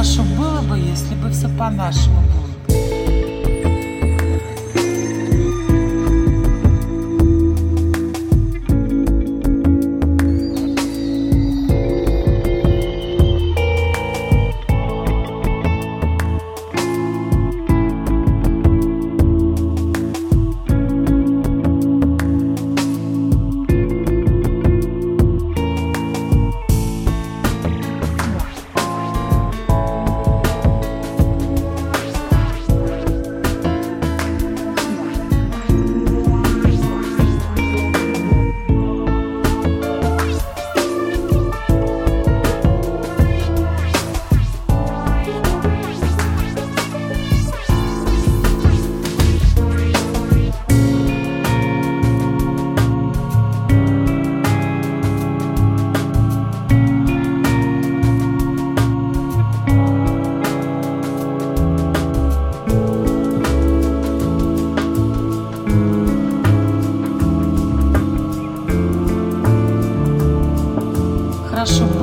хорошо было бы, если бы все по-нашему было. para